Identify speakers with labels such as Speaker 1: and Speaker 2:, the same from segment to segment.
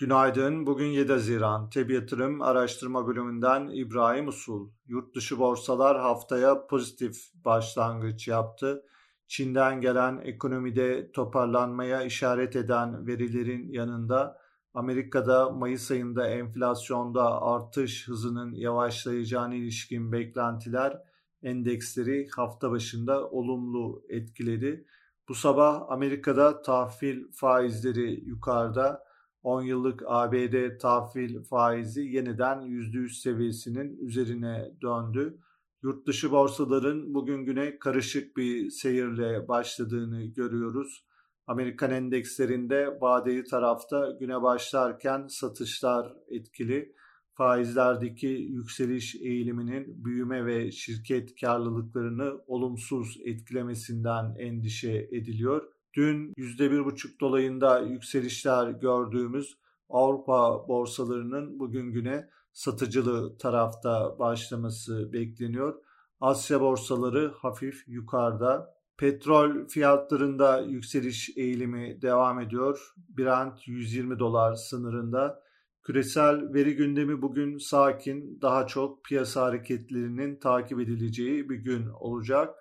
Speaker 1: Günaydın. Bugün 7 Haziran. TEB Yatırım Araştırma Bölümünden İbrahim Usul. Yurt dışı borsalar haftaya pozitif başlangıç yaptı. Çin'den gelen ekonomide toparlanmaya işaret eden verilerin yanında Amerika'da Mayıs ayında enflasyonda artış hızının yavaşlayacağına ilişkin beklentiler endeksleri hafta başında olumlu etkiledi. Bu sabah Amerika'da tahvil faizleri yukarıda 10 yıllık ABD tahvil faizi yeniden %100 seviyesinin üzerine döndü. Yurt dışı borsaların bugün güne karışık bir seyirle başladığını görüyoruz. Amerikan endekslerinde vadeli tarafta güne başlarken satışlar etkili. Faizlerdeki yükseliş eğiliminin büyüme ve şirket karlılıklarını olumsuz etkilemesinden endişe ediliyor. Dün %1,5 dolayında yükselişler gördüğümüz Avrupa borsalarının bugün güne satıcılı tarafta başlaması bekleniyor. Asya borsaları hafif yukarıda. Petrol fiyatlarında yükseliş eğilimi devam ediyor. Brent 120 dolar sınırında. Küresel veri gündemi bugün sakin, daha çok piyasa hareketlerinin takip edileceği bir gün olacak.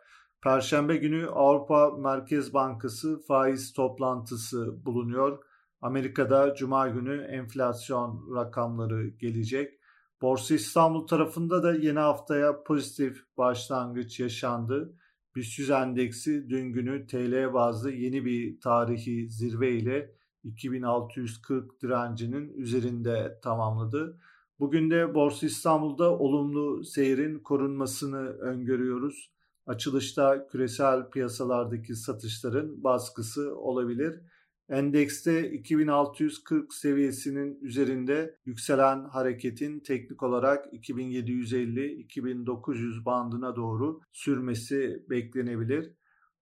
Speaker 1: Perşembe günü Avrupa Merkez Bankası faiz toplantısı bulunuyor. Amerika'da cuma günü enflasyon rakamları gelecek. Borsa İstanbul tarafında da yeni haftaya pozitif başlangıç yaşandı. BIST 100 endeksi dün günü TL bazlı yeni bir tarihi zirve ile 2640 direncinin üzerinde tamamladı. Bugün de Borsa İstanbul'da olumlu seyrin korunmasını öngörüyoruz açılışta küresel piyasalardaki satışların baskısı olabilir. Endekste 2640 seviyesinin üzerinde yükselen hareketin teknik olarak 2750-2900 bandına doğru sürmesi beklenebilir.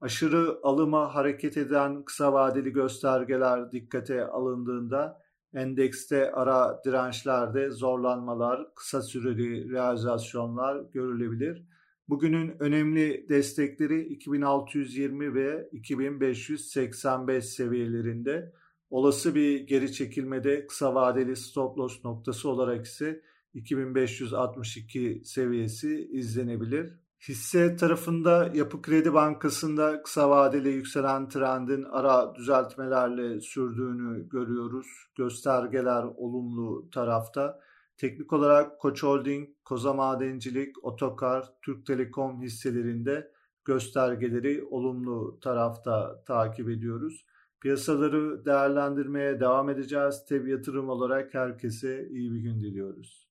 Speaker 1: Aşırı alıma hareket eden kısa vadeli göstergeler dikkate alındığında endekste ara dirençlerde zorlanmalar, kısa süreli realizasyonlar görülebilir. Bugünün önemli destekleri 2620 ve 2585 seviyelerinde. Olası bir geri çekilmede kısa vadeli stop loss noktası olarak ise 2562 seviyesi izlenebilir. Hisse tarafında Yapı Kredi Bankası'nda kısa vadeli yükselen trendin ara düzeltmelerle sürdüğünü görüyoruz. Göstergeler olumlu tarafta. Teknik olarak Koç Holding, Koza Madencilik, Otokar, Türk Telekom hisselerinde göstergeleri olumlu tarafta takip ediyoruz. Piyasaları değerlendirmeye devam edeceğiz. Tabi yatırım olarak herkese iyi bir gün diliyoruz.